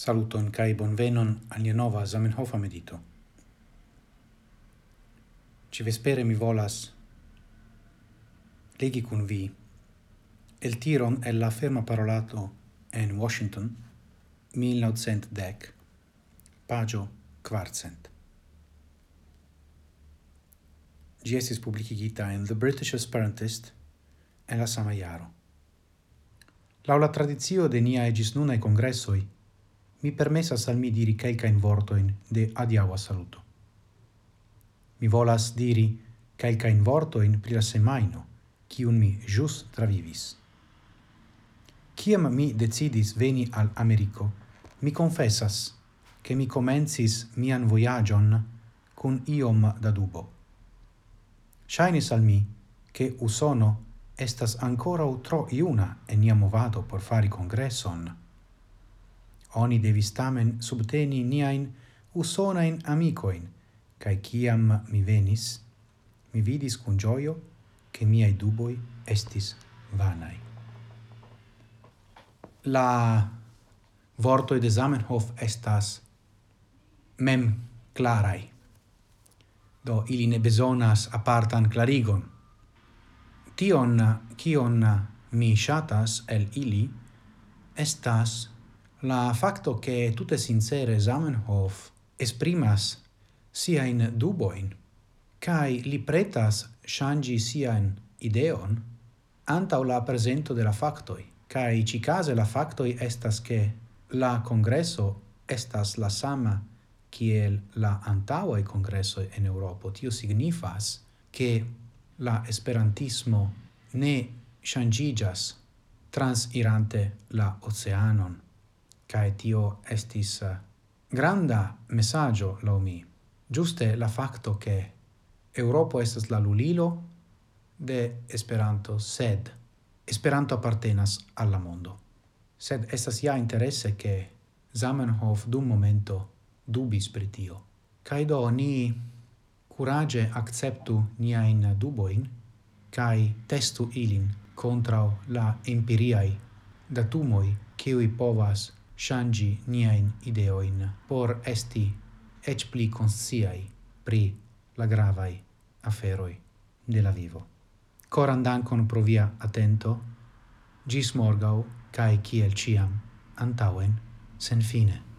Saluton kai bonvenon al nia nova Zamenhof medito. Ci vespere mi volas legi kun vi el tiron el la ferma parolato en Washington 1910 pagio quartcent. Gi estis publicigita in The British Esperantist en la sama iaro. Laula tradizio de nia egis nunaj congressoi, mi permessas al mi diri calcain vortoin de adiaua saluto. Mi volas diri calcain vortoin pri la semaino, cium mi jus travivis. Ciam mi decidis veni al Americo, mi confessas che mi comencis mian voyagion cun iom da dubo. Shainis al mi che usono estas ancora utro iuna enia movado por fari congresson, Oni devis tamen subteni niain usonain amicoin, cae ciam mi venis, mi vidis cun gioio che miei duboi estis vanai. La vortoi de Zamenhof estas mem clarai, do ili ne besonas apartan clarigon. Tion, cion mi shatas el ili, estas La facto che tutte sincere Zamenhof esprimas sia in duboin, kai li pretas shangi sia in ideon, anta la presento de la factoi, kai ci case la factoi estas che la congresso estas la sama kiel la antaŭa kongreso en Europo Tio signifas che la esperantismo ne ŝanĝiĝas transirante la oceanon cae tio estis eh, granda messaggio lo mi. Giuste la facto che Europo estas la lulilo de Esperanto, sed Esperanto appartenas alla mondo. Sed estas ja interesse che Zamenhof dum momento dubis pri tio. Cae do ni curage acceptu niain duboin, cae testu ilin contra la empiriai datumoi ciui povas shangi niain ideoin por esti ec pli consciai pri la gravai aferoi de la vivo. Coran dancon pro via attento, gis morgau, cae ciel ciam, antauen, sen fine.